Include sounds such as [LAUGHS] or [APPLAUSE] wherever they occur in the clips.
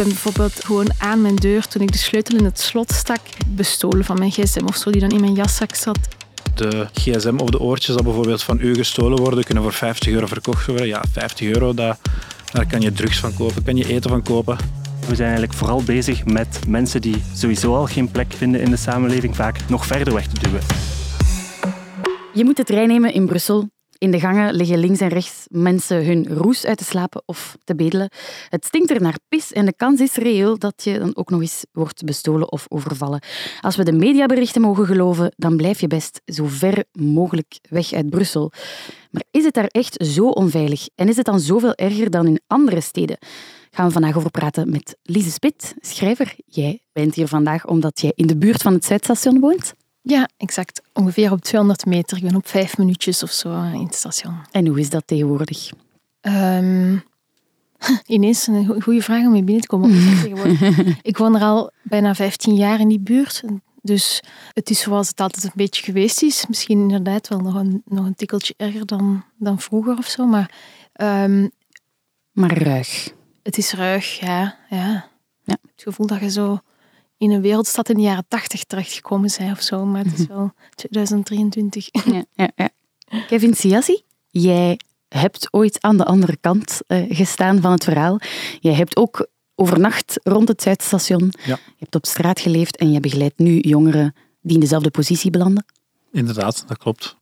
ben bijvoorbeeld gewoon aan mijn deur, toen ik de sleutel in het slot stak, bestolen van mijn gsm of zo, die dan in mijn jaszak zat. De gsm of de oortjes dat bijvoorbeeld van u gestolen worden, kunnen voor 50 euro verkocht worden. Ja, 50 euro, dat, daar kan je drugs van kopen, kan je eten van kopen. We zijn eigenlijk vooral bezig met mensen die sowieso al geen plek vinden in de samenleving, vaak nog verder weg te duwen. Je moet de trein nemen in Brussel. In de gangen liggen links en rechts mensen hun roes uit te slapen of te bedelen. Het stinkt er naar pis en de kans is reëel dat je dan ook nog eens wordt bestolen of overvallen. Als we de mediaberichten mogen geloven, dan blijf je best zo ver mogelijk weg uit Brussel. Maar is het daar echt zo onveilig? En is het dan zoveel erger dan in andere steden? Gaan we vandaag over praten met Lise Spit, schrijver. Jij bent hier vandaag omdat jij in de buurt van het Zuidstation woont. Ja, exact. Ongeveer op 200 meter. Ik ben op vijf minuutjes of zo in het station. En hoe is dat tegenwoordig? Ehm, [LAUGHS] ineens een goede vraag om mee binnen te komen. [LAUGHS] ik woon er al bijna 15 jaar in die buurt. Dus het is zoals het altijd een beetje geweest is. Misschien inderdaad wel nog een, nog een tikkeltje erger dan, dan vroeger of zo. Maar, um, maar ruig. Het is ruig, ja, ja. ja. Het gevoel dat je zo in een wereldstad in de jaren tachtig terechtgekomen zijn of zo. Maar het is wel 2023. Ja, ja, ja. Kevin Siassi, jij hebt ooit aan de andere kant uh, gestaan van het verhaal. Jij hebt ook overnacht rond het Zuidstation. Ja. Je hebt op straat geleefd en je begeleidt nu jongeren die in dezelfde positie belanden. Inderdaad, dat klopt.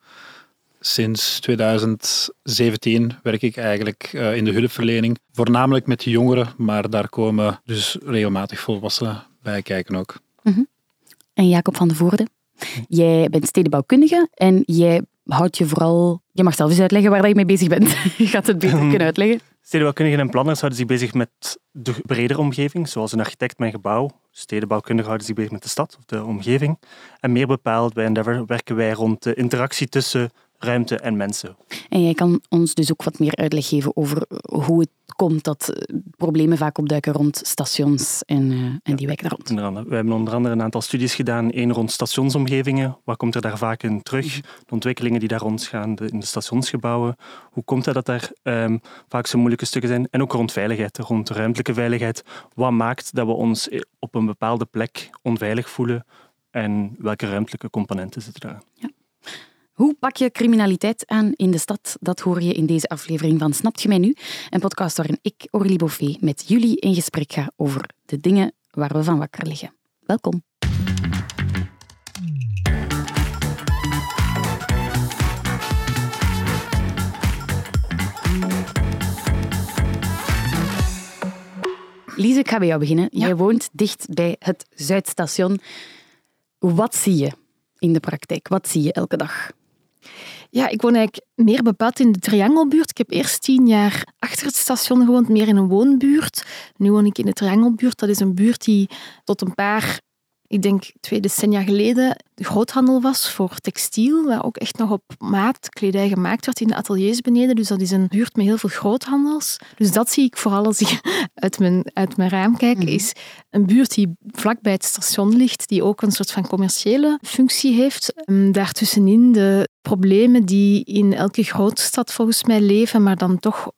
Sinds 2017 werk ik eigenlijk uh, in de hulpverlening, voornamelijk met jongeren, maar daar komen dus regelmatig volwassenen bij kijken ook. Mm En Jacob van de Voorde, jij bent stedenbouwkundige en jij houdt je vooral... Je mag zelf eens uitleggen waar je mee bezig bent. [LAUGHS] je gaat het beter kunnen uitleggen. Stedenbouwkundigen en planners houden zich bezig met de bredere omgeving, zoals een architect met een gebouw. Stedenbouwkundigen houden zich bezig met de stad of de omgeving. En meer bepaald bij Endeavour werken wij rond de interactie tussen ruimte en mensen. En jij kan ons dus ook wat meer uitleg geven over hoe het komt dat eh, problemen vaak opduiken rond stations en, uh, en die wijken daar rond. We hebben onder andere een aantal studies gedaan. één rond stationsomgevingen. Wat komt er daar vaak in terug? Mhm. De ontwikkelingen die daar rondgaan in de stationsgebouwen. Hoe komt het dat daar um, vaak zo moeilijke stukken zijn? En ook rond veiligheid, rond ruimtelijke veiligheid. Wat maakt dat we ons op een bepaalde plek onveilig voelen? En welke ruimtelijke componenten zitten daar? Ja. Hoe pak je criminaliteit aan in de stad? Dat hoor je in deze aflevering van Snapt je mij nu? Een podcast waarin ik, Aurélie Boffé, met jullie in gesprek ga over de dingen waar we van wakker liggen. Welkom. Lise, ik ga bij jou beginnen. Jij woont dicht bij het Zuidstation. Wat zie je in de praktijk? Wat zie je elke dag? Ja, ik woon eigenlijk meer bepaald in de Triangelbuurt. Ik heb eerst tien jaar achter het station gewoond, meer in een woonbuurt. Nu woon ik in de Triangelbuurt. Dat is een buurt die tot een paar ik denk twee decennia geleden, de groothandel was voor textiel, waar ook echt nog op maat kledij gemaakt werd in de ateliers beneden. Dus dat is een buurt met heel veel groothandels. Dus dat zie ik vooral als ik [LAUGHS] uit mijn, uit mijn raam kijk, mhm. is een buurt die vlakbij het station ligt, die ook een soort van commerciële functie heeft. Ehm, daartussenin de problemen die in elke grootstad volgens mij leven, maar dan toch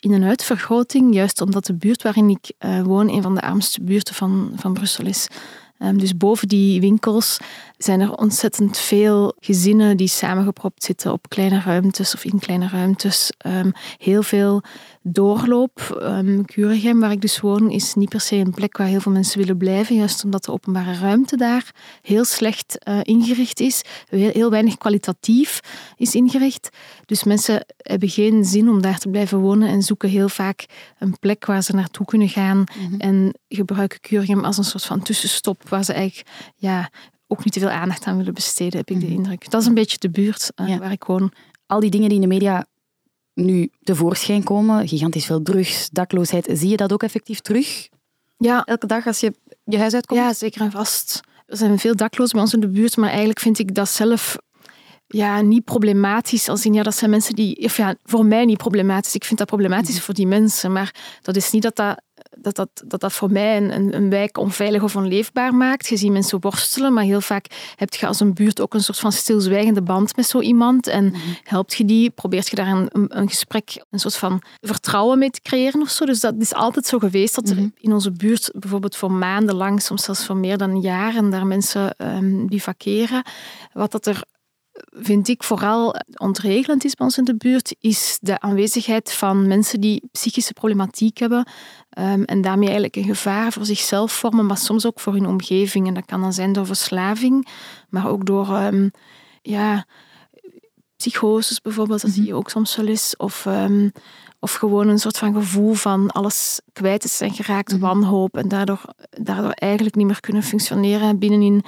in een uitvergroting, juist omdat de buurt waarin ik uh, woon een van de armste buurten van, van Brussel is. Ehm, dus boven die winkels zijn er ontzettend veel gezinnen die samengepropt zitten op kleine ruimtes of in kleine ruimtes. Ehm, heel veel doorloop. Um, waar ik dus woon, is niet per se een plek waar heel veel mensen willen blijven, juist omdat de openbare ruimte daar heel slecht uh, ingericht is, heel, heel, weinig kwalitatief is ingericht. Dus mensen hebben geen zin om daar te blijven wonen en zoeken heel vaak een plek waar ze naartoe kunnen gaan mhm. en gebruiken Curium als een soort van tussenstop waar ze eigenlijk ja, ook niet te veel aandacht aan willen besteden, heb ik de mhm. indruk. Dat is een beetje de buurt uh, waar ik woon. Al die dingen die in de media nu tevoorschijn komen, gigantisch veel drugs, dakloosheid, zie je dat ook effectief terug? Ja. Elke dag als je je huis uitkomt? Ja, zeker en vast. Er zijn veel daklozen bij ons in de buurt, maar eigenlijk vind ik dat zelf ja, niet problematisch. Als in, ja, dat zijn mensen die, of ja, voor mij niet problematisch. Ik vind dat problematisch mhm. voor die mensen, maar dat is niet dat dat dat, dat, dat, dat voor mij een, een wijk onveilig of onleefbaar maakt. Je ziet mensen worstelen, maar heel vaak heb je als een buurt ook een soort van stilzwijgende band met zo iemand. En mm helpt je die, probeert je daar een, een, gesprek, een soort van vertrouwen mee te creëren of zo. Dus dat is altijd zo geweest dat er mhm. in onze buurt bijvoorbeeld voor maanden lang, soms zelfs voor meer dan jaren, daar mensen um, bivakeren. Wat dat er vind ik vooral ontregelend is bij ons in de buurt, is de aanwezigheid van mensen die psychische problematiek hebben um, en daarmee eigenlijk een gevaar voor zichzelf vormen, maar soms ook voor hun omgeving. En dat kan dan zijn door verslaving, maar ook door um, ja, psychoses bijvoorbeeld, dat zie je mhm. ook soms wel eens. Of, um, of gewoon een soort van gevoel van alles kwijt is en geraakt, mm wanhoop en daardoor, daardoor eigenlijk niet meer kunnen functioneren binnenin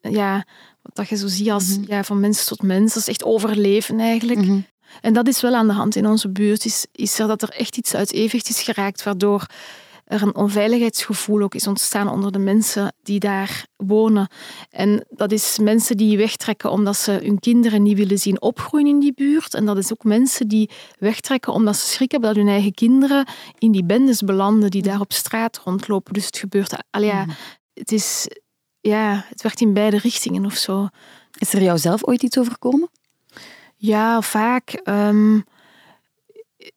ja, dat je zo ziet als ja, van mens tot mens. Dat is echt overleven eigenlijk. Mhm. En dat is wel aan de hand in onze buurt. Is, is er dat er echt iets uit evenwicht is geraakt, waardoor er een onveiligheidsgevoel ook is ontstaan onder de mensen die daar wonen. En dat is mensen die wegtrekken omdat ze hun kinderen niet willen zien opgroeien in die buurt. En dat is ook mensen die wegtrekken omdat ze schrik hebben dat hun eigen kinderen in die bendes belanden die daar op straat rondlopen. Dus het gebeurt... Allee, ja, mhm. het is ja, het werkt in beide richtingen of zo. Is er jou zelf ooit iets overkomen? Ja, vaak. Ehm,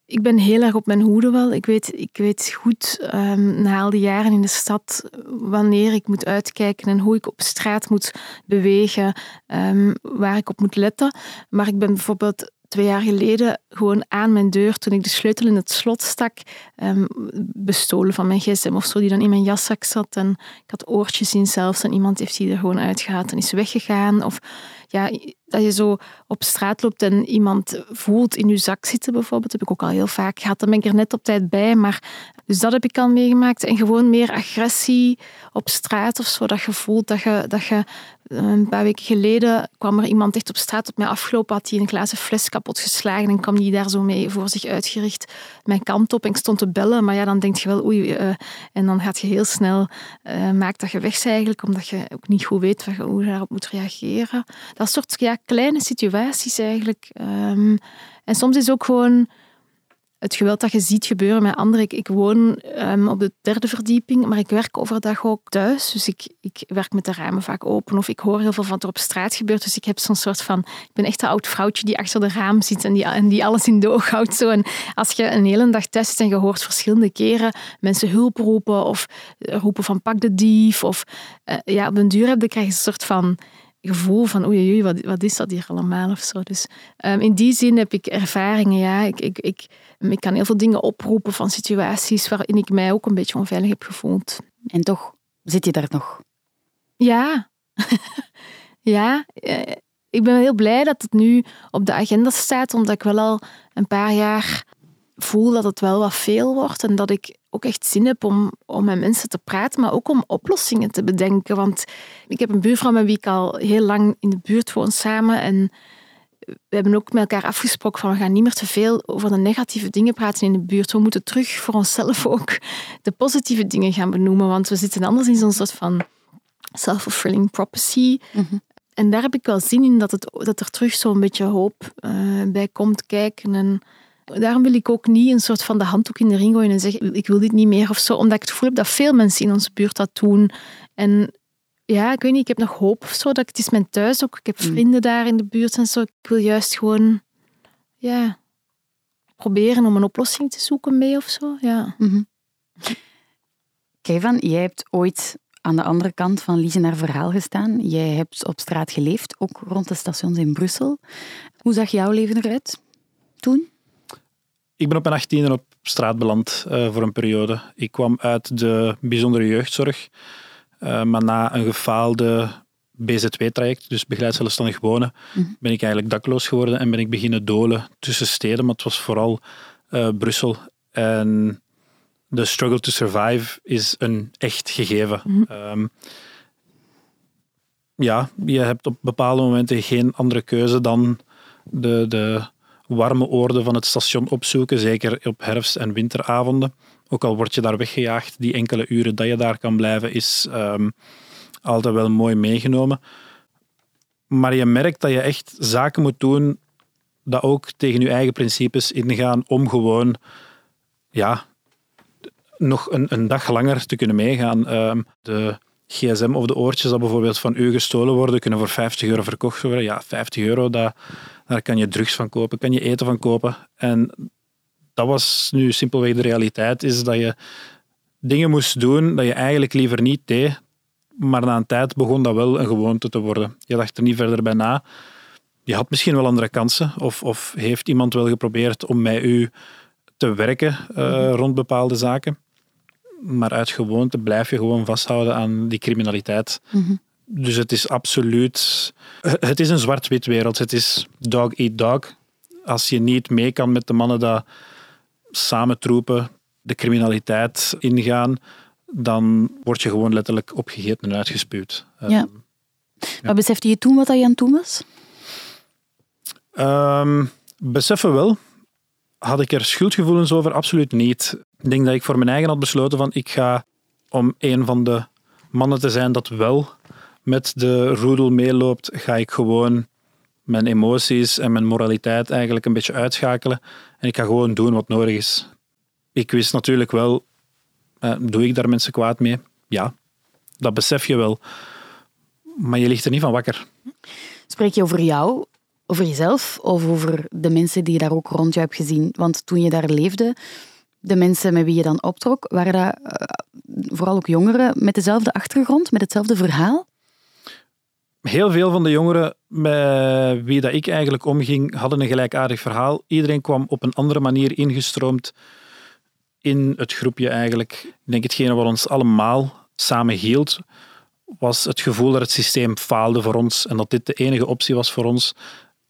ik ben heel erg op mijn hoede wel. Ik weet, ik weet goed um, na al die jaren in de stad wanneer ik moet uitkijken en hoe ik op straat moet bewegen, um, waar ik op moet letten. Maar ik ben bijvoorbeeld twee jaar geleden gewoon aan mijn deur, toen ik de sleutel in het slot stak, um, bestolen van mijn gsm of zo, die dan in mijn jaszak zat. En ik had oortjes in zelfs en iemand heeft die er gewoon uitgehaald en is weggegaan. Of ja, dat je zo op straat loopt en iemand voelt in je zak zitten bijvoorbeeld, heb ik ook al heel vaak gehad. Dan ben ik er net op tijd bij, maar dus dat heb ik al meegemaakt. En gewoon meer agressie op straat of zo, dat je voelt dat je, dat je een paar weken geleden kwam er iemand echt op straat op mij afgelopen, had hij een glazen fles kapot geslagen en kwam die daar zo mee voor zich uitgericht mijn kant op en ik stond te bellen, maar ja, dan denk je wel oei, uh, en dan gaat je heel snel, uh, maakt dat je weg eigenlijk, omdat je ook niet goed weet hoe je daarop moet reageren. Dat soort kleine situaties eigenlijk. Um, en soms is ook gewoon het geweld dat je ziet gebeuren met anderen. Ik, woon um, op de derde verdieping, maar ik werk overdag ook thuis. Dus ik, ik werk met de ramen vaak open. Of ik hoor heel veel van wat er op straat gebeurt. Dus ik heb zo'n soort van... Ik ben echt een oud vrouwtje die achter de raam zit en die, en die alles in de oog houdt. Zo. En als je een hele dag thuis zit en je hoort verschillende keren mensen hulp roepen of roepen van pak de dief. Of uh, ja, op den duur heb je, krijg je een soort van gevoel van oei, wat, wat is dat hier allemaal of zo. Dus um, in die zin heb ik ervaringen, ja. Ik, ik, ik, ik kan heel veel dingen oproepen van situaties waarin ik mij ook een beetje onveilig heb gevoeld. En toch zit je daar nog? Ja. [LAUGHS] ja. Eh, ik ben heel blij dat het nu op de agenda staat, omdat ik wel al een paar jaar voel dat het wel wat veel wordt en dat ik ook echt zin heb om, om met mensen te praten, maar ook om oplossingen te bedenken. Want ik heb een buurvrouw met wie ik al heel lang in de buurt woon samen en we hebben ook met elkaar afgesproken van we gaan niet meer te veel over de negatieve dingen praten in de buurt. We moeten terug voor onszelf [LAUGHS] ook de positieve dingen gaan benoemen, want we zitten anders in zo'n soort van self-fulfilling prophecy. Mhm. En daar heb ik wel zin in dat, het, dat er terug zo'n beetje hoop uh, bij komt kijken en Daarom wil ik ook niet een soort van de handdoek in de ring gooien en zeggen ik wil dit niet meer of zo, omdat ik het gevoel heb dat veel mensen in onze buurt dat doen. En ja, ik weet niet, ik heb nog hoop of zo. Dat het is mijn thuis ook. Ik heb mm. vrienden daar in de buurt en zo. Ik wil juist gewoon, ja, proberen om een oplossing te zoeken mee of zo. Ja. Mm -hmm. Kevin, jij hebt ooit aan de andere kant van Lies naar verhaal gestaan. Jij hebt op straat geleefd, ook rond de stations in Brussel. Hoe zag jouw leven eruit toen? Ik ben op mijn achttiende op straat beland uh, voor een periode. Ik kwam uit de bijzondere jeugdzorg, uh, maar na een gefaalde BZ2-traject, dus begeleid zelfstandig wonen, mhm. ben ik eigenlijk dakloos geworden en ben ik beginnen dolen tussen steden, maar het was vooral uh, Brussel. En de struggle to survive is een echt gegeven. Mhm. um, ja, je hebt op bepaalde momenten geen andere keuze dan de, de warme oorden van het station opzoeken, zeker op herfst- en winteravonden. Ook al word je daar weggejaagd, die enkele uren dat je daar kan blijven, is ehm, altijd wel mooi meegenomen. Maar je merkt dat je echt zaken moet doen dat ook tegen je eigen principes ingaan om gewoon ja, nog een, een dag langer te kunnen meegaan. Ehm, de gsm of de oortjes dat bijvoorbeeld van u gestolen worden, kunnen voor 50 euro verkocht worden. Ja, 50 euro, daar kan je drugs van kopen, kan je eten van kopen. En dat was nu simpelweg de realiteit, is dat je dingen moest doen dat je eigenlijk liever niet deed. Maar na een tijd begon dat wel een gewoonte te worden. Je dacht er niet verder bij na. Je had misschien wel andere kansen. Of, of heeft iemand wel geprobeerd om met u te werken uh, rond bepaalde zaken. Maar uit gewoonte blijf je gewoon vasthouden aan die criminaliteit. Mhm. Dus het is absoluut... Het is een zwart-wit wereld. Het is dog eat dog. Als je niet mee kan met de mannen die samen troepen, de criminaliteit ingaan, dan word je gewoon letterlijk opgegeten en uitgespuwd. Ja. ja. Maar besefte je toen wat je aan het doen was? Um, beseffen wel. Had ik er schuldgevoelens over? Absoluut niet. Ik denk dat ik voor mijn eigen had besloten van ik ga om een van de mannen te zijn dat wel met de roedel meeloopt, ga ik gewoon mijn emoties en mijn moraliteit eigenlijk een beetje uitschakelen. En ik ga gewoon doen wat nodig is. Ik wist natuurlijk wel, eh, doe ik daar mensen kwaad mee? Ja, dat besef je wel. Maar je ligt er niet van wakker. Spreek je over jou, over jezelf of over de mensen die je daar ook rond je hebt gezien? Want toen je daar leefde, de mensen met wie je dan optrok, waren dat uh, vooral ook jongeren met dezelfde achtergrond, met hetzelfde verhaal? Heel veel van de jongeren met wie dat ik eigenlijk omging, hadden een gelijkaardig verhaal. Iedereen kwam op een andere manier ingestroomd in het groepje eigenlijk. Ik denk hetgene wat ons allemaal samen hield, was het gevoel dat het systeem faalde voor ons en dat dit de enige optie was voor ons,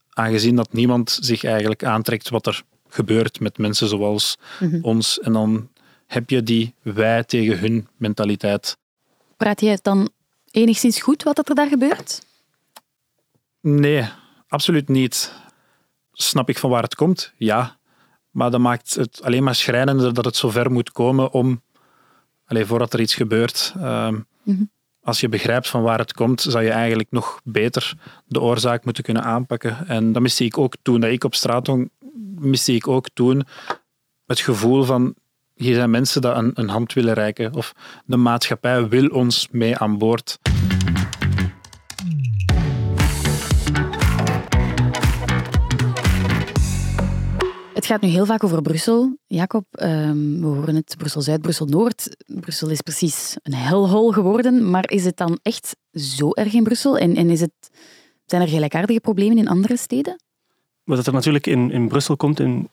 aangezien dat niemand zich eigenlijk aantrekt wat er gebeurt met mensen zoals Mhm. ons. En dan heb je die wij tegen hun mentaliteit. Praat je het dan enigszins goed wat er daar gebeurt? Nee, absoluut niet. Snap ik van waar het komt? Ja. Maar dat maakt het alleen maar schrijnender dat het zover moet komen om, allez, voordat er iets gebeurt. Ehm, Mhm. Als je begrijpt van waar het komt, zou je eigenlijk nog beter de oorzaak moeten kunnen aanpakken. En dat miste ik ook toen dat ik op straat hong, miste ik ook toen het gevoel van hier zijn mensen die een, een hand willen reiken of de maatschappij wil ons mee aan boord. Het gaat nu heel vaak over Brussel. Jacob, ehm, we horen het Brussel-Zuid, Brussel-Noord. Brussel is precies een hellhole geworden. Maar is het dan echt zo erg in Brussel? En, en is het, zijn er gelijkaardige problemen in andere steden? Wat er natuurlijk in, in Brussel komt, in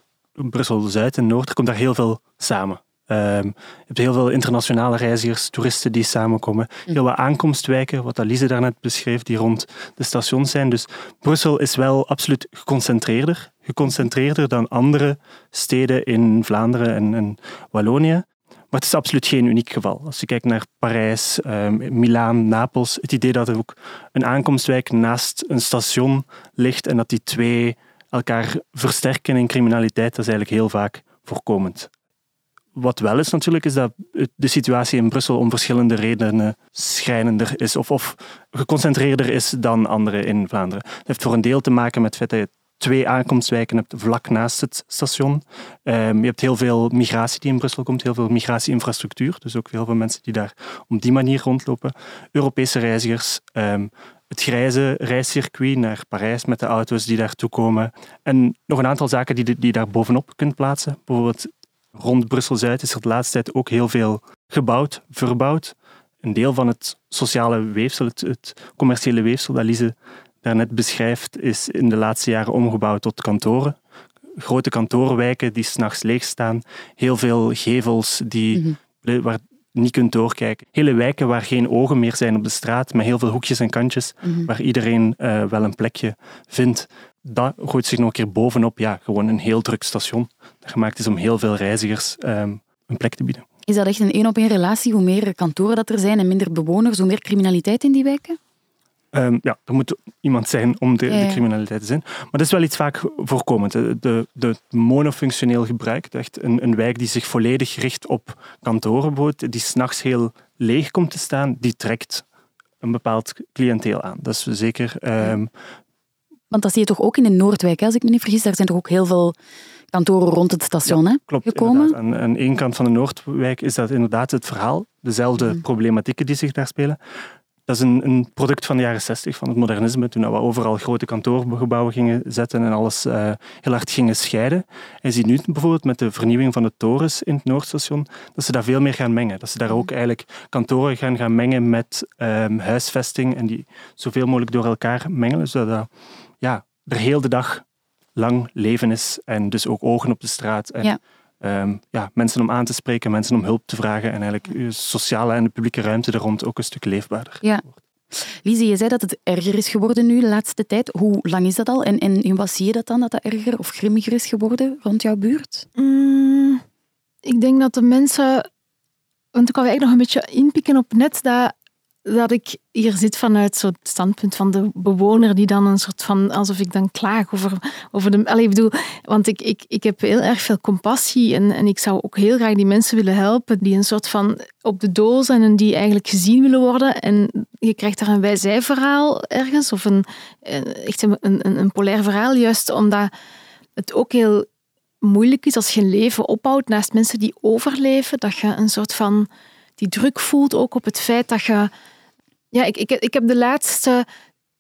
Brussel-Zuid en Noord, er komt daar heel veel samen. Ehm, je hebt heel veel internationale reizigers, toeristen die samenkomen. Heel wat aankomstwijken, wat Alize daarnet beschreef, die rond de stations zijn. Dus Brussel is wel absoluut geconcentreerder. Geconcentreerder dan andere steden in Vlaanderen en, en Wallonië. Maar het is absoluut geen uniek geval. Als je kijkt naar Parijs, ehm, Milaan, Napels, het idee dat er ook een aankomstwijk naast een station ligt en dat die twee elkaar versterken in criminaliteit, dat is eigenlijk heel vaak voorkomend. Wat wel is natuurlijk, is dat de situatie in Brussel om verschillende redenen schrijnender is of, of geconcentreerder is dan andere in Vlaanderen. Dat heeft voor een deel te maken met het feit dat je twee aankomstwijken hebt vlak naast het station. Ehm, je hebt heel veel migratie die in Brussel komt, heel veel migratieinfrastructuur, dus ook heel veel mensen die daar op die manier rondlopen. Europese reizigers, ehm, het grijze reiscircuit naar Parijs met de auto's die daartoe komen. En nog een aantal zaken die, die je daar bovenop kunt plaatsen. Bijvoorbeeld rond Brussel-Zuid is er de laatste tijd ook heel veel gebouwd, verbouwd. Een deel van het sociale weefsel, het, het commerciële weefsel dat Lise daarnet beschrijft, is in de laatste jaren omgebouwd tot kantoren. Grote kantorenwijken die s'nachts leeg staan. Heel veel gevels die, Mhm. waar niet kunt doorkijken. Hele wijken waar geen ogen meer zijn op de straat, met heel veel hoekjes en kantjes, Mhm. waar iedereen eh, wel een plekje vindt. Dat gooit zich nog een keer bovenop, ja, gewoon een heel druk station. Dat gemaakt is om heel veel reizigers ehm, een plek te bieden. Is dat echt een één-op-één relatie? Hoe meer kantoren dat er zijn en minder bewoners, hoe meer criminaliteit in die wijken? Ehm, ja, er moet iemand zijn om de, Ja, ja. de criminaliteit te zijn. Maar dat is wel iets vaak voorkomend. De, de, de monofunctioneel gebruik, echt een, een wijk die zich volledig richt op kantoren, bijvoorbeeld, die s'nachts heel leeg komt te staan, die trekt een bepaald cliënteel aan. Dat is zeker ehm, Want dat zie je toch ook in de Noordwijk, als ik me niet vergis. Daar zijn toch ook heel veel kantoren rond het station hè, Klopt, gekomen. Aan, aan één kant van de Noordwijk is dat inderdaad het verhaal. Dezelfde Mhm. problematieken die zich daar spelen. Dat is een, product van de jaren 60, van het modernisme, toen we overal grote kantoorgebouwen gingen zetten en alles eh, heel hard gingen scheiden. En je ziet nu bijvoorbeeld met de vernieuwing van de torens in het Noordstation, dat ze daar veel meer gaan mengen. Dat ze daar ook eigenlijk kantoren gaan, gaan mengen met ehm, huisvesting en die zoveel mogelijk door elkaar mengelen, zodat dat, ja, er heel de dag lang leven is en dus ook ogen op de straat. En. Ehm, ja, mensen om aan te spreken, mensen om hulp te vragen en eigenlijk je sociale en de publieke ruimte er rond ook een stuk leefbaarder. Ja. Lise, je zei dat het erger is geworden nu de laatste tijd. Hoe lang is dat al? En, en in wat zie je dat dan, dat dat erger of grimmiger is geworden rond jouw buurt? Mm, ik denk dat de mensen... Want ik wou eigenlijk nog een beetje inpikken op net dat, dat ik hier zit vanuit zo'n standpunt van de bewoner die dan een soort van... Alsof ik dan klaag over, over de... Allee, ik bedoel, want ik, ik, ik heb heel erg veel compassie en, en ik zou ook heel graag die mensen willen helpen die een soort van op de doos zijn en die eigenlijk gezien willen worden. En je krijgt daar een wij-zij-verhaal ergens of een, eh, echt een, een, een polair verhaal, juist omdat het ook heel moeilijk is als je een leven opbouwt naast mensen die overleven, dat je een soort van die druk voelt ook op het feit dat je... Ja, ik, ik, ik heb de laatste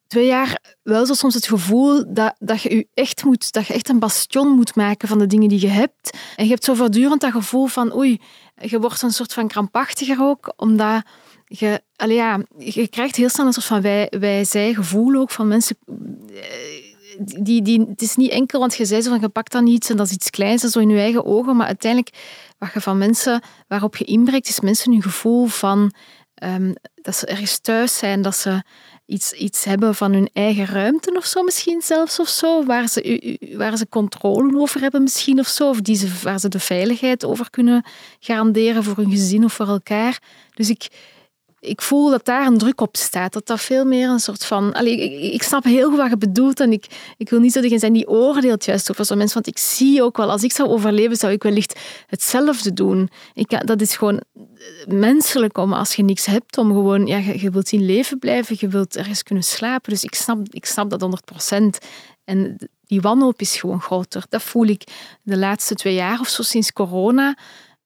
twee jaar wel zo soms het gevoel dat, dat je je echt moet, dat je echt een bastion moet maken van de dingen die je hebt. En je hebt zo voortdurend dat gevoel van oei, je wordt een soort van krampachtiger ook, omdat je, ja, je krijgt heel snel een soort van wij, wij-zij gevoel ook van mensen eh, die, die, het is niet enkel, want je zei zo van je pakt dan iets en dat is iets kleins en zo in je eigen ogen, maar uiteindelijk wat je van mensen waarop je inbreekt, is mensen hun gevoel van ehm, dat ze ergens thuis zijn, dat ze iets, iets hebben van hun eigen ruimte of zo misschien zelfs of zo, waar ze, waar ze controle over hebben misschien of zo, of die ze, waar ze de veiligheid over kunnen garanderen voor hun gezin of voor elkaar. Dus ik, ik voel dat daar een druk op staat. Dat dat veel meer een soort van... Ik, snap heel goed wat je bedoelt en ik, ik wil niet zo degene zijn die oordeelt juist over zo'n mensen, want ik zie ook wel, als ik zou overleven, zou ik wellicht hetzelfde doen. Ik, dat is gewoon menselijk om, als je niks hebt, om gewoon... Ja, je, wilt in leven blijven, je wilt ergens kunnen slapen. Dus ik snap, ik snap dat 100 procent. En die wanhoop is gewoon groter. Dat voel ik de laatste twee jaar of zo, sinds corona.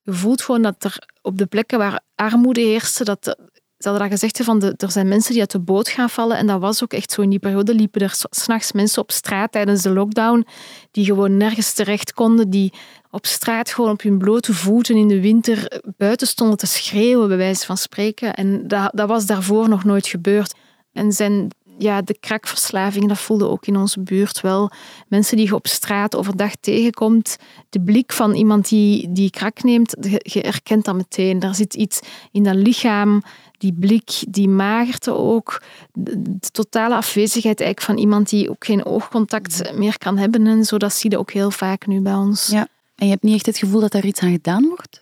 Je voelt gewoon dat er op de plekken waar armoede heerste, dat ze hadden dat gezegd, van de, er zijn mensen die uit de boot gaan vallen. En dat was ook echt zo. In die periode liepen er s'nachts mensen op straat tijdens de lockdown die gewoon nergens terecht konden, die op straat gewoon op hun blote voeten in de winter buiten stonden te schreeuwen, bij wijze van spreken. En dat, dat was daarvoor nog nooit gebeurd. En zijn, ja, de krakverslaving, dat voelde ook in onze buurt wel. Mensen die je op straat overdag tegenkomt, de blik van iemand die, die krak neemt, je, je herkent dat meteen. Daar zit iets in dat lichaam, die blik, die magerte ook, de, de totale afwezigheid eigenlijk van iemand die ook geen oogcontact meer kan hebben en zo, dat zie je ook heel vaak nu bij ons. Ja. En je hebt niet echt het gevoel dat daar iets aan gedaan wordt?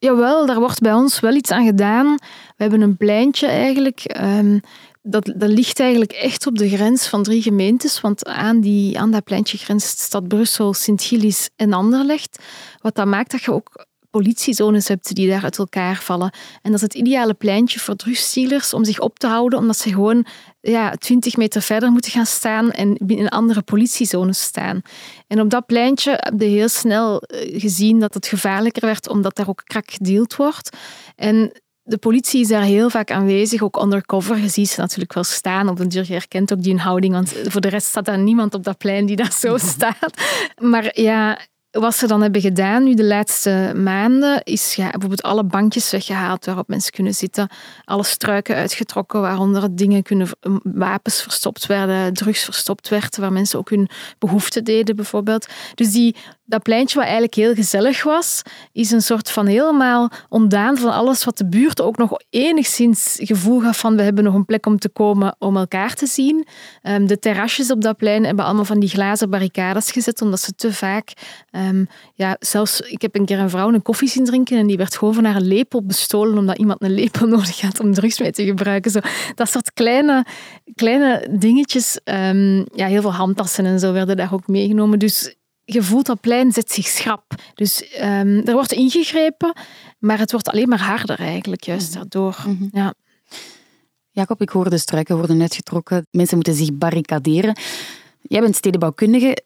Jawel, daar wordt bij ons wel iets aan gedaan. We hebben een pleintje eigenlijk. ehm, dat, dat ligt eigenlijk echt op de grens van drie gemeentes. Want aan, die, aan dat pleintje grenst stad Brussel, Sint-Gillis en Anderlecht. Wat dat maakt dat je ook politiezones hebt die daar uit elkaar vallen. En dat is het ideale pleintje voor drugsdealers om zich op te houden, omdat ze gewoon ja, 20 meter verder moeten gaan staan en binnen andere politiezones staan. En op dat pleintje heb je heel snel eh, gezien dat het gevaarlijker werd, omdat daar ook krak gedeeld wordt. En de politie is daar heel vaak aanwezig, ook undercover. Je ziet ze natuurlijk wel staan. Op den duur je herkent ook die houding, want voor de rest staat daar niemand op dat plein die daar zo [LAUGHS] staat. Maar ja, wat ze dan hebben gedaan nu de laatste maanden, is ja, bijvoorbeeld alle bankjes weggehaald waarop mensen kunnen zitten. Alle struiken uitgetrokken waaronder dingen kunnen, wapens verstopt werden, drugs verstopt werd, waar mensen ook hun behoeften deden bijvoorbeeld. Dus die, dat pleintje wat eigenlijk heel gezellig was, is een soort van helemaal ontdaan van alles wat de buurt ook nog enigszins gevoel gaf van we hebben nog een plek om te komen om elkaar te zien. Um, de terrasjes op dat plein hebben allemaal van die glazen barricades gezet, omdat ze te vaak... Um, ja, zelfs, ik heb een keer een vrouw een koffie zien drinken en die werd gewoon van haar lepel bestolen omdat iemand een lepel [LAUGHS] nodig had om drugs mee te gebruiken. Zo, dat soort kleine, kleine dingetjes. Um, ja, heel veel handtassen en zo werden daar ook meegenomen. Dus je voelt dat plein zet zich schrap. Dus um, er wordt ingegrepen, maar het wordt alleen maar harder eigenlijk, juist daardoor. Mm -hmm. ja. Jacob, ik hoor de struiken worden uitgetrokken. Mensen moeten zich barricaderen. Jij bent stedenbouwkundige.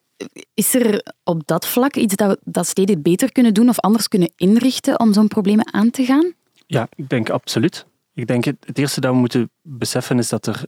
Is er op dat vlak iets dat, dat steden beter kunnen doen of anders kunnen inrichten om zo'n problemen aan te gaan? Ja, ik denk absoluut. Ik denk het, het eerste dat we moeten beseffen is dat er,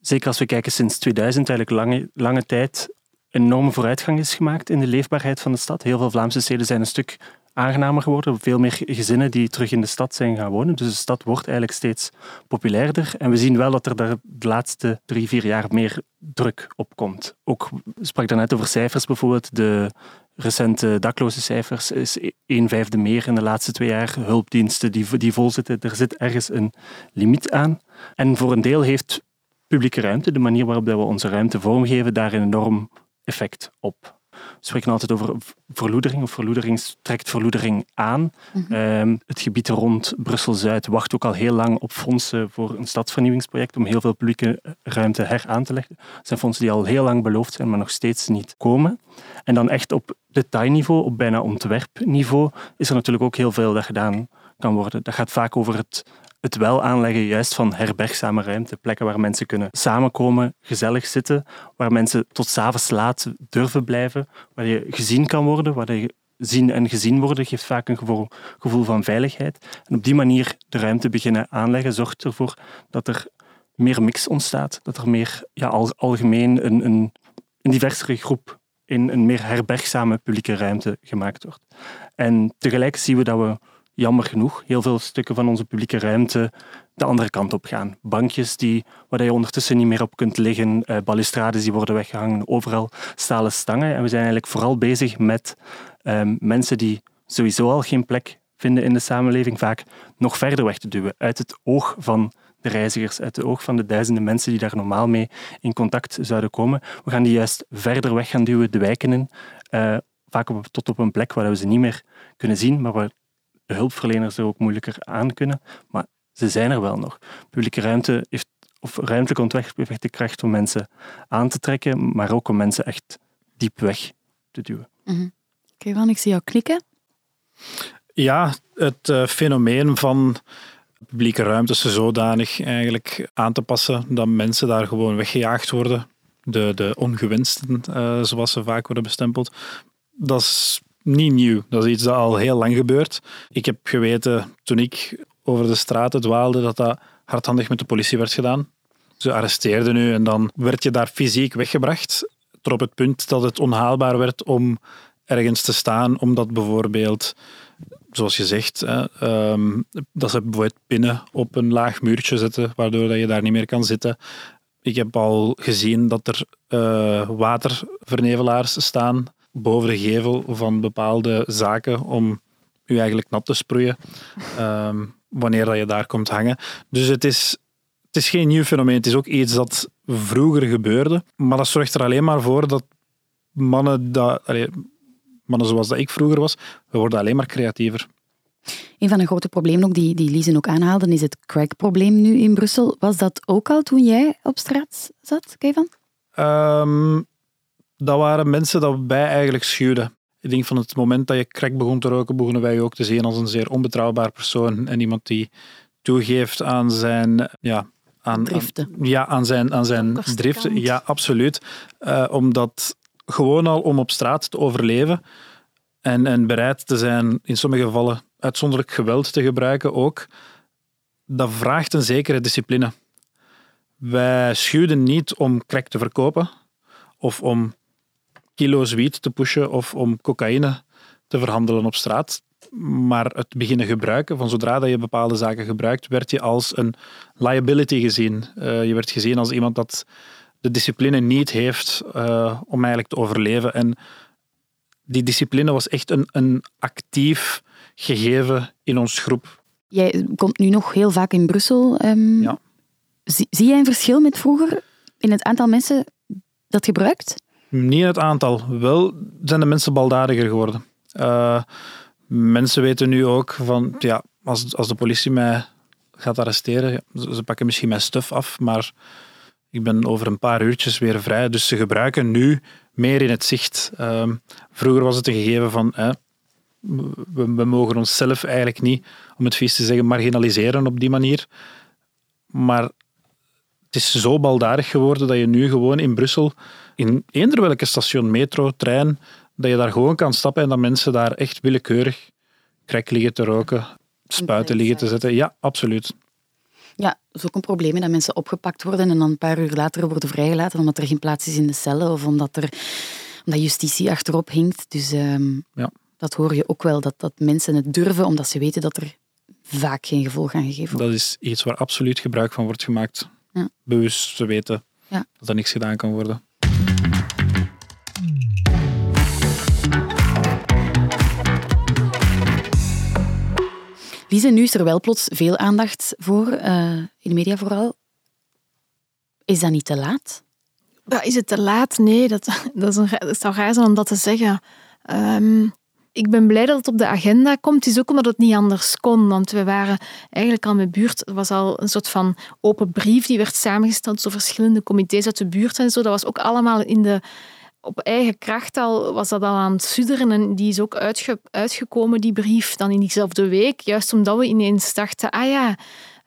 zeker als we kijken sinds 2000, eigenlijk lange, lange tijd enorme vooruitgang is gemaakt in de leefbaarheid van de stad. Heel veel Vlaamse steden zijn een stuk aangenamer geworden. Veel meer gezinnen die terug in de stad zijn gaan wonen. Dus de stad wordt eigenlijk steeds populairder. En we zien wel dat er daar de laatste drie, vier jaar meer druk op komt. Ook sprak daarnet over cijfers bijvoorbeeld. De recente dakloze cijfers is een vijfde meer in de laatste twee jaar. Hulpdiensten die, die vol zitten. Er zit ergens een limiet aan. En voor een deel heeft publieke ruimte, de manier waarop we onze ruimte vormgeven, daar een enorm effect op. We spreken altijd over verloedering, of verloedering trekt verloedering aan. Mhm. Ehm, het gebied rond Brussel-Zuid wacht ook al heel lang op fondsen voor een stadsvernieuwingsproject om heel veel publieke ruimte heraan te leggen. Dat zijn fondsen die al heel lang beloofd zijn, maar nog steeds niet komen. En dan echt op detailniveau, op bijna ontwerpniveau, is er natuurlijk ook heel veel dat gedaan kan worden. Dat gaat vaak over het het wel aanleggen juist van herbergzame ruimte. Plekken waar mensen kunnen samenkomen, gezellig zitten, waar mensen tot s'avonds laat durven blijven, waar je gezien kan worden, waar je zien en gezien worden geeft vaak een gevoel, gevoel van veiligheid. En op die manier de ruimte beginnen aanleggen zorgt ervoor dat er meer mix ontstaat, dat er meer ja, algemeen een, een, een diversere groep in een meer herbergzame publieke ruimte gemaakt wordt. En tegelijk zien we dat we jammer genoeg heel veel stukken van onze publieke ruimte de andere kant op gaan. Bankjes die, waar je ondertussen niet meer op kunt liggen, uh, balustrades die worden weggehangen, overal stalen stangen. En we zijn eigenlijk vooral bezig met ehm, mensen die sowieso al geen plek vinden in de samenleving, vaak nog verder weg te duwen, uit het oog van de reizigers, uit het oog van de duizenden mensen die daar normaal mee in contact zouden komen. We gaan die juist verder weg gaan duwen, de wijken in, uh, vaak tot op een plek waar we ze niet meer kunnen zien, maar waar hulpverleners er ook moeilijker aan kunnen. Maar ze zijn er wel nog. Publieke ruimte heeft, of ruimtelijk ontwerp heeft de kracht om mensen aan te trekken, maar ook om mensen echt diep weg te duwen. Mm -hmm. Oké, ik zie jou klikken. Ja, het uh, fenomeen van publieke ruimtes zodanig eigenlijk aan te passen dat mensen daar gewoon weggejaagd worden. De, de ongewensten, uh, zoals ze vaak worden bestempeld. Dat is niet nieuw. Dat is iets dat al heel lang gebeurt. Ik heb geweten toen ik over de straten dwaalde dat dat hardhandig met de politie werd gedaan. Ze arresteerden u en dan werd je daar fysiek weggebracht. Tot op het punt dat het onhaalbaar werd om ergens te staan, omdat bijvoorbeeld, zoals je zegt, ehm, dat ze bijvoorbeeld pinnen op een laag muurtje zetten, waardoor dat je daar niet meer kan zitten. Ik heb al gezien dat er uh, watervernevelaars staan boven de gevel van bepaalde zaken om u eigenlijk nat te sproeien ehm, wanneer dat je daar komt hangen. Dus het is, het is geen nieuw fenomeen. Het is ook iets dat vroeger gebeurde. Maar dat zorgt er alleen maar voor dat mannen, dat, allee, mannen zoals dat ik vroeger was, we worden alleen maar creatiever. Een van de grote problemen ook die, die Lise ook aanhaalde, is het crackprobleem nu in Brussel. Was dat ook al toen jij op straat zat, Kevin? Um, dat waren mensen dat wij eigenlijk schuwden. Ik denk van het moment dat je crack begon te roken, begonnen wij je ook te zien als een zeer onbetrouwbaar persoon en iemand die toegeeft aan zijn ja, aan, driften. ja, aan zijn, aan zijn driften. Ja, absoluut. Uh, omdat gewoon al om op straat te overleven en, en bereid te zijn in sommige gevallen uitzonderlijk geweld te gebruiken ook, dat vraagt een zekere discipline. Wij schuwden niet om crack te verkopen of om kilo's wiet te pushen of om cocaïne te verhandelen op straat. Maar het beginnen gebruiken, van zodra dat je bepaalde zaken gebruikt, werd je als een liability gezien. Uh, je werd gezien als iemand dat de discipline niet heeft uh, om eigenlijk te overleven. En die discipline was echt een, een actief gegeven in ons groep. Jij komt nu nog heel vaak in Brussel. Um, ja. zie, zie jij een verschil met vroeger in het aantal mensen dat gebruikt? Niet het aantal. Wel zijn de mensen baldadiger geworden. Uh, mensen weten nu ook van, ja, als, als de politie mij gaat arresteren, ze, pakken misschien mijn stuf af, maar ik ben over een paar uurtjes weer vrij. Dus ze gebruiken nu meer in het zicht. Uh, vroeger was het een gegeven van, we, we mogen onszelf eigenlijk niet, om het vies te zeggen, marginaliseren op die manier. Maar Het is zo baldadig geworden dat je nu gewoon in Brussel, in eender welke station, metro, trein, dat je daar gewoon kan stappen en dat mensen daar echt willekeurig krek liggen te roken, spuiten liggen te zetten. Ja, absoluut. Ja, dat is ook een probleem dat mensen opgepakt worden en dan een paar uur later worden vrijgelaten omdat er geen plaats is in de cellen of omdat, er, omdat justitie achterop hinkt. Dus ehm, Ja. dat hoor je ook wel, dat, dat mensen het durven omdat ze weten dat er vaak geen gevolg aan gegeven wordt. Dat is iets waar absoluut gebruik van wordt gemaakt. Ja. Bewust te weten Ja. dat er niks gedaan kan worden. Nu is er wel plots veel aandacht voor, eh, in de media vooral. Is dat niet te laat? Ja, is het te laat? Nee, dat, [LAUGHS] dat, is zou raar zijn om dat te zeggen. Ehm, ik ben blij dat het op de agenda komt. Het is ook omdat het niet anders kon. Want we waren eigenlijk al met buurt. Er was al een soort van open brief die werd samengesteld door verschillende comité's uit de buurt en zo. Dat was ook allemaal in de, op eigen kracht al, was dat al aan het sudderen. En die is ook uitge- uitgekomen, die brief, dan in diezelfde week. Juist omdat we ineens dachten, ah ja,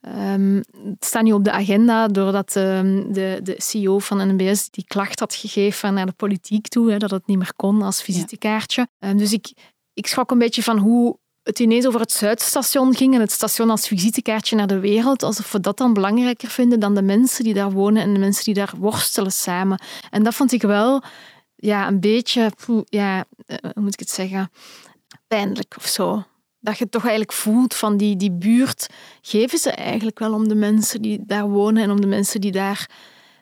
Ehm, het staat nu op de agenda doordat ehm, de, de CEO van NBS die klacht had gegeven naar de politiek toe, hè, dat het niet meer kon als visitekaartje. Ehm, dus ik, ik schrok een beetje van hoe het ineens over het Zuidstation ging en het station als visitekaartje naar de wereld, alsof we dat dan belangrijker vinden dan de mensen die daar wonen en de mensen die daar worstelen samen. En dat vond ik wel ja, een beetje, ja, eh, hoe moet ik het zeggen, pijnlijk of zo. Dat je toch eigenlijk voelt van die, die buurt geven ze eigenlijk wel om de mensen die daar wonen en om de mensen die daar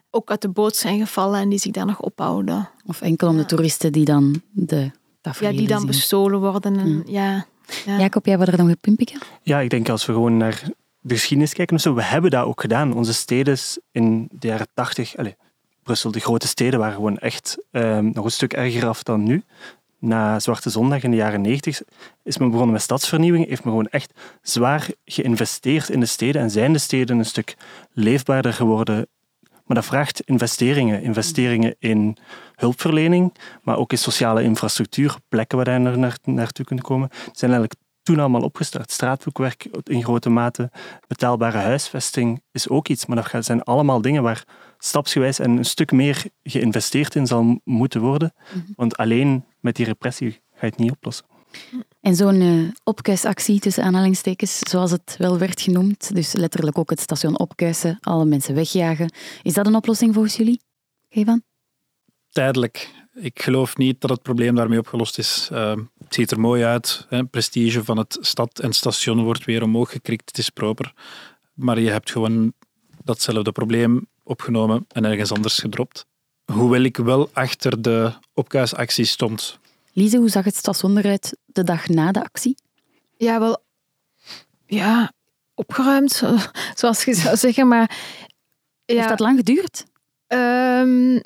ook uit de boot zijn gevallen en die zich daar nog ophouden. Of enkel om de toeristen die dan de Ja, die dan zien? bestolen worden. En, ja. Ja. Jacob, jij wil er nog een? Ja, ik denk als we gewoon naar de geschiedenis kijken, of zo, we hebben dat ook gedaan. Onze steden in de jaren tachtig, Brussel, de grote steden, waren gewoon echt ehm, nog een stuk erger af dan nu. Na Zwarte Zondag in de jaren 90 is men begonnen met stadsvernieuwing, heeft men gewoon echt zwaar geïnvesteerd in de steden en zijn de steden een stuk leefbaarder geworden. Maar dat vraagt investeringen. Investeringen in hulpverlening, maar ook in sociale infrastructuur, plekken waar je naar, naar, naartoe kunt komen. Die zijn eigenlijk toen allemaal opgestart. Straatboekwerk in grote mate, betaalbare huisvesting is ook iets, maar dat zijn allemaal dingen waar stapsgewijs en een stuk meer geïnvesteerd in zal moeten worden. Want alleen met die repressie ga je het niet oplossen. En zo'n eh, opkuisactie tussen aanhalingstekens, zoals het wel werd genoemd, dus letterlijk ook het station opkuisen, alle mensen wegjagen. Is dat een oplossing volgens jullie? Evan? Tijdelijk. Ik geloof niet dat het probleem daarmee opgelost is. Uh, het ziet er mooi uit. Hè. Prestige van het stad en station wordt weer omhoog gekrikt. Het is proper. Maar je hebt gewoon datzelfde probleem opgenomen en ergens anders gedropt. Hoewel ik wel achter de opkuisactie stond. Lise, hoe zag het station eruit de dag na de actie? ja, wel ja, opgeruimd, zo- zoals je zou zeggen. Maar ja, Heeft dat lang geduurd? Ehm,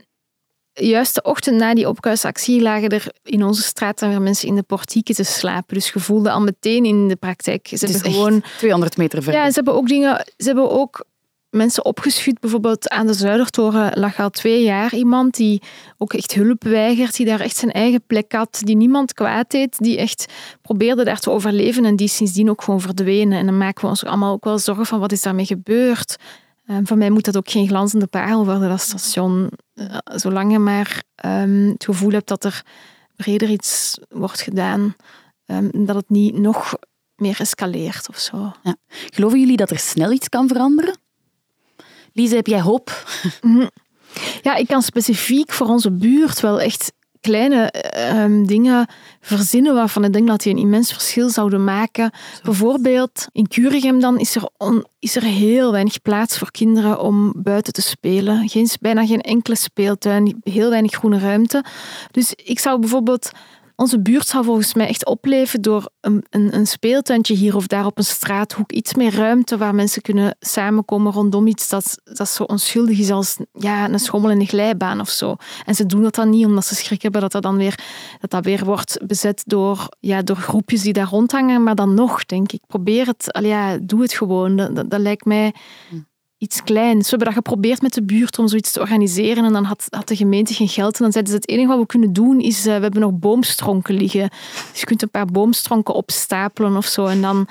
juist de ochtend na die opkuisactie lagen er in onze straat dan weer mensen in de portieken te slapen. Dus je voelde al meteen in de praktijk. Ze Dus hebben gewoon... 200 meter verder. Ja, ze hebben ook dingen... Ze hebben ook mensen opgeschud. Bijvoorbeeld aan de Zuidertoren lag al twee jaar iemand die ook echt hulp weigert, die daar echt zijn eigen plek had, die niemand kwaad deed, die echt probeerde daar te overleven en die sindsdien ook gewoon verdwenen. En dan maken we ons allemaal ook wel zorgen van wat is daarmee gebeurd. Um, voor mij moet dat ook geen glanzende parel worden, dat station. Uh, zolang je maar um, het gevoel hebt dat er breder iets wordt gedaan, um, dat het niet nog meer escaleert of zo. Ja. Geloven jullie dat er snel iets kan veranderen? Lise, heb jij hoop? Ja, ik kan specifiek voor onze buurt wel echt kleine um, dingen verzinnen waarvan ik denk dat die een immens verschil zouden maken. Zo. Bijvoorbeeld in Curigem dan is er, on, is er heel weinig plaats voor kinderen om buiten te spelen. Geen, bijna geen enkele speeltuin, heel weinig groene ruimte. Dus ik zou bijvoorbeeld onze buurt zou volgens mij echt opleven door een, een, een, speeltuintje hier of daar op een straathoek. Iets meer ruimte waar mensen kunnen samenkomen rondom iets dat, dat zo onschuldig is als ja, een schommel in een glijbaan of zo. En ze doen dat dan niet omdat ze schrik hebben dat dat dan weer, dat dat weer wordt bezet door, ja, door groepjes die daar rondhangen. Maar dan nog, denk ik, probeer het. Allee, ja, doe het gewoon. Dat, dat, dat lijkt mij iets kleins. We hebben dat geprobeerd met de buurt om zoiets te organiseren en dan had, had de gemeente geen geld. En dan zeiden ze, het enige wat we kunnen doen is, uh, we hebben nog boomstronken liggen. Dus je kunt een paar boomstronken opstapelen of zo. En dan,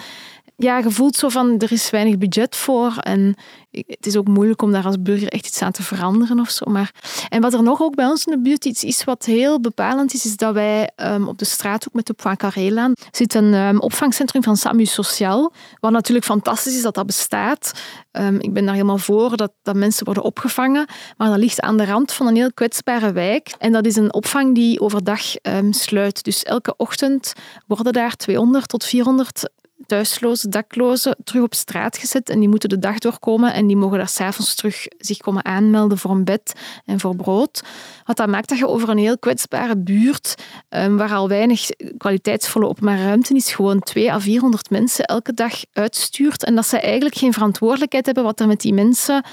ja, je voelt zo van, er is weinig budget voor en het is ook moeilijk om daar als burger echt iets aan te veranderen of zo. Maar, en wat er nog ook bij ons in de buurt iets is wat heel bepalend is, is dat wij um, op de straat, ook met de Poincaré-laan, zit een um, opvangcentrum van SAMU Sociaal, wat natuurlijk fantastisch is dat dat bestaat. Um, ik ben daar helemaal voor dat, dat mensen worden opgevangen, maar dat ligt aan de rand van een heel kwetsbare wijk. En dat is een opvang die overdag sluit. Dus elke ochtend worden daar 200 tot 400 thuisloze, daklozen terug op straat gezet en die moeten de dag doorkomen en die mogen daar s'avonds terug zich komen aanmelden voor een bed en voor brood. Wat dat maakt dat je over een heel kwetsbare buurt, um, waar al weinig kwaliteitsvolle openbare ruimte is, gewoon 2 à 400 mensen elke dag uitstuurt en dat ze eigenlijk geen verantwoordelijkheid hebben wat er met die mensen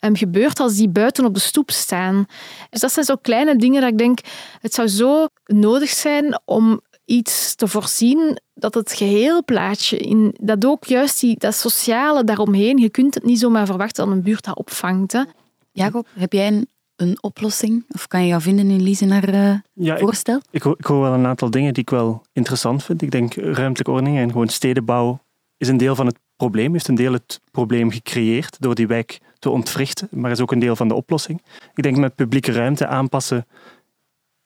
um, gebeurt als die buiten op de stoep staan. Dus dat zijn zo kleine dingen dat ik denk, het zou zo nodig zijn om iets te voorzien dat het geheel plaatje, in, dat ook juist die, dat sociale daaromheen, je kunt het niet zomaar verwachten dat een buurt dat opvangt. Hè. Jacob, heb jij een, een oplossing? Of kan je jou vinden in Lise naar uh, ja, voorstel? Ik, ik, ik, hoor wel een aantal dingen die ik wel interessant vind. Ik denk ruimtelijke ordening en gewoon stedenbouw is een deel van het probleem, heeft een deel het probleem gecreëerd door die wijk te ontwrichten, maar is ook een deel van de oplossing. Ik denk met publieke ruimte aanpassen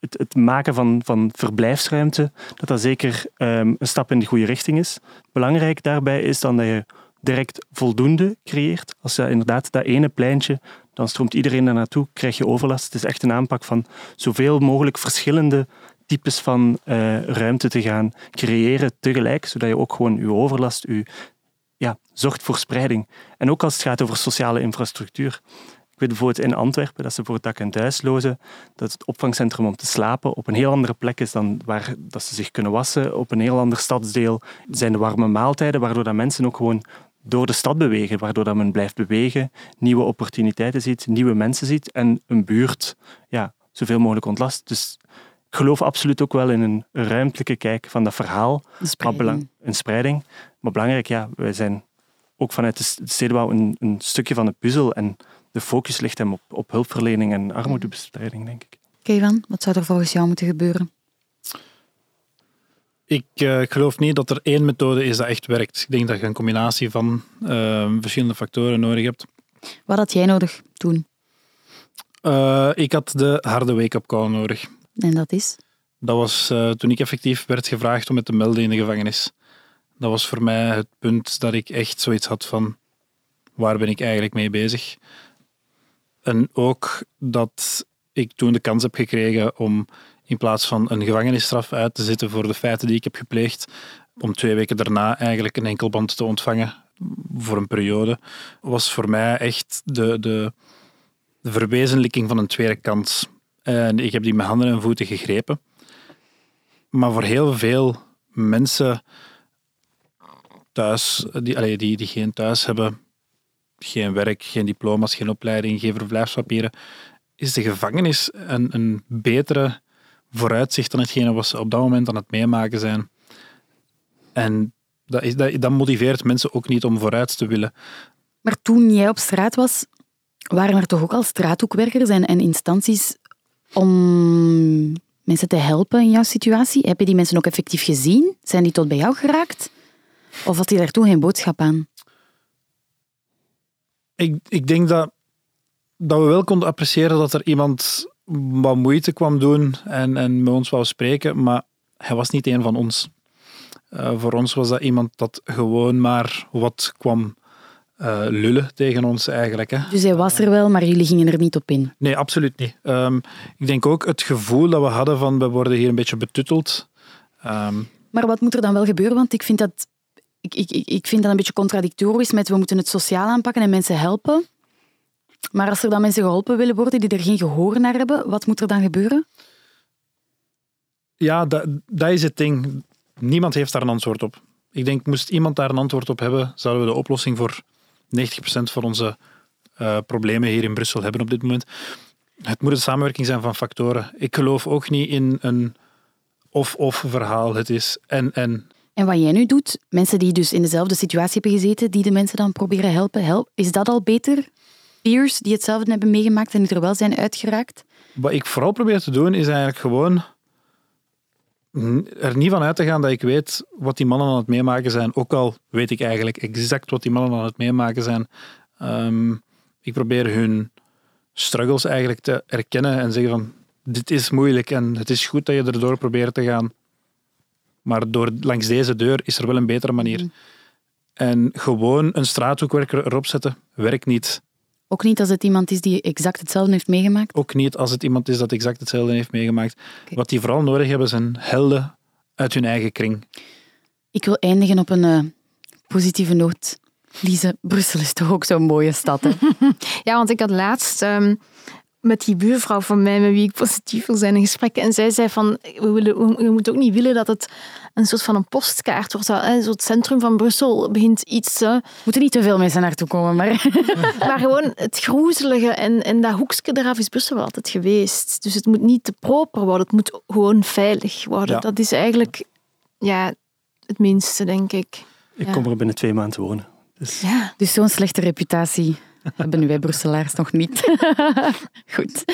het, het, maken van, van verblijfsruimte, dat dat zeker um, een stap in de goede richting is. Belangrijk daarbij is dan dat je direct voldoende creëert. Als je inderdaad dat ene pleintje, dan stroomt iedereen daar naartoe, krijg je overlast. Het is echt een aanpak van zoveel mogelijk verschillende types van uh, ruimte te gaan creëren tegelijk, zodat je ook gewoon je overlast, je, ja, zorgt voor spreiding. En ook als het gaat over sociale infrastructuur weet bijvoorbeeld in Antwerpen dat ze voor het dak- en thuislozen, dat het opvangcentrum om te slapen op een heel andere plek is dan waar dat ze zich kunnen wassen. Op een heel ander stadsdeel zijn de warme maaltijden, waardoor dat mensen ook gewoon door de stad bewegen, waardoor dat men blijft bewegen, nieuwe opportuniteiten ziet, nieuwe mensen ziet en een buurt ja, zoveel mogelijk ontlast. Dus ik geloof absoluut ook wel in een ruimtelijke kijk van dat verhaal. Een spreiding. een spreiding. Maar belangrijk, ja, wij zijn ook vanuit de stedenbouw een, een stukje van de puzzel. En de focus ligt hem op, op hulpverlening en armoedebestrijding, denk ik. Kevan, wat zou er volgens jou moeten gebeuren? Ik, uh, geloof niet dat er één methode is dat echt werkt. Ik denk dat je een combinatie van uh, verschillende factoren nodig hebt. Wat had jij nodig toen? Uh, ik had de harde wake-up call nodig. En dat is? Dat was toen ik effectief werd gevraagd om het te melden in de gevangenis. Dat was voor mij het punt dat ik echt zoiets had van waar ben ik eigenlijk mee bezig? En ook dat ik toen de kans heb gekregen om in plaats van een gevangenisstraf uit te zitten voor de feiten die ik heb gepleegd, om twee weken daarna eigenlijk een enkelband te ontvangen voor een periode, was voor mij echt de, de, de verwezenlijking van een tweede kans. En ik heb die met handen en voeten gegrepen. Maar voor heel veel mensen thuis, die, die, die geen thuis hebben, geen werk, geen diploma's, geen opleiding, geen verblijfspapieren, is de gevangenis een, een betere vooruitzicht dan hetgene wat ze op dat moment aan het meemaken zijn. En dat, is, dat, dat motiveert mensen ook niet om vooruit te willen. Maar toen jij op straat was, waren er toch ook al straathoekwerkers en, en instanties om mensen te helpen in jouw situatie? Heb je die mensen ook effectief gezien? Zijn die tot bij jou geraakt? Of had je daar toen geen boodschap aan? Ik, ik denk dat, dat we wel konden appreciëren dat er iemand wat moeite kwam doen en, en met ons wou spreken, maar hij was niet een van ons. Uh, voor ons was dat iemand dat gewoon maar wat kwam uh, lullen tegen ons eigenlijk. Hè. Dus hij was er wel, maar jullie gingen er niet op in? Nee, absoluut niet. Um, ik denk ook het gevoel dat we hadden van we worden hier een beetje betutteld. Um, maar wat moet er dan wel gebeuren? Want ik vind dat ik, ik, ik vind dat een beetje contradictorisch met we moeten het sociaal aanpakken en mensen helpen. Maar als er dan mensen geholpen willen worden die er geen gehoor naar hebben, wat moet er dan gebeuren? Ja, dat, dat is het ding. Niemand heeft daar een antwoord op. Ik denk, moest iemand daar een antwoord op hebben, zouden we de oplossing voor 90% van onze uh, problemen hier in Brussel hebben op dit moment. Het moet een samenwerking zijn van factoren. Ik geloof ook niet in een of-of verhaal. Het is en-en. En wat jij nu doet, mensen die dus in dezelfde situatie hebben gezeten, die de mensen dan proberen helpen, help, is dat al beter? Peers die hetzelfde hebben meegemaakt en die er wel zijn uitgeraakt? Wat ik vooral probeer te doen, is eigenlijk gewoon er niet van uit te gaan dat ik weet wat die mannen aan het meemaken zijn. Ook al weet ik eigenlijk exact wat die mannen aan het meemaken zijn. Ehm, ik probeer hun struggles eigenlijk te erkennen en zeggen van dit is moeilijk en het is goed dat je erdoor probeert te gaan. Maar door, langs deze deur is er wel een betere manier. Mhm. En gewoon een straathoekwerker erop zetten, werkt niet. Ook niet als het iemand is die exact hetzelfde heeft meegemaakt. Ook niet als het iemand is dat exact hetzelfde heeft meegemaakt. Wat die vooral nodig hebben zijn helden uit hun eigen kring. Ik wil eindigen op een eh, positieve noot. Lise, Brussel is toch ook zo'n mooie stad, hè? [LAUGHS] [LAUGHS] Ja, want ik had laatst ehm, met die buurvrouw van mij, met wie ik positief wil zijn, een gesprek. En zij zei van, we, willen, we, we moeten ook niet willen dat het een soort van een postkaart wordt. Zo, hè, zo het centrum van Brussel begint iets... Er moeten niet te veel mensen naartoe komen, maar... [LAUGHS] maar gewoon het groezelige en, en dat hoekje eraf is Brussel wel altijd geweest. Dus het moet niet te proper worden, het moet gewoon veilig worden. Ja. Dat is eigenlijk ja, het minste, denk ik. Ik Ja. kom er binnen twee maanden wonen. Dus Ja. Dus zo'n slechte reputatie hebben wij Brusselaars nog niet. [LAUGHS] Goed.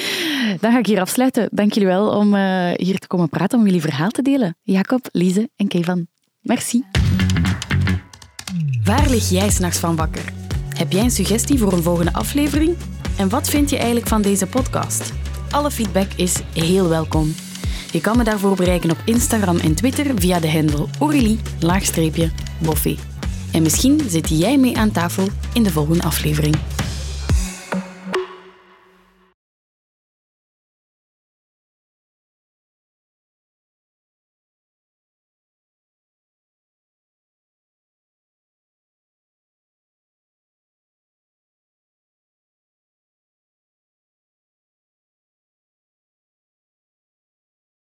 Dan ga ik hier afsluiten. Dank jullie wel om eh, hier te komen praten, om jullie verhaal te delen. Jacob, Lise en Kevan. Merci. Waar lig jij s'nachts van wakker? Heb jij een suggestie voor een volgende aflevering? En wat vind je eigenlijk van deze podcast? Alle feedback is heel welkom. Je kan me daarvoor bereiken op Instagram en Twitter via de handle Aurélie-Boffé. En misschien zit jij mee aan tafel in de volgende aflevering.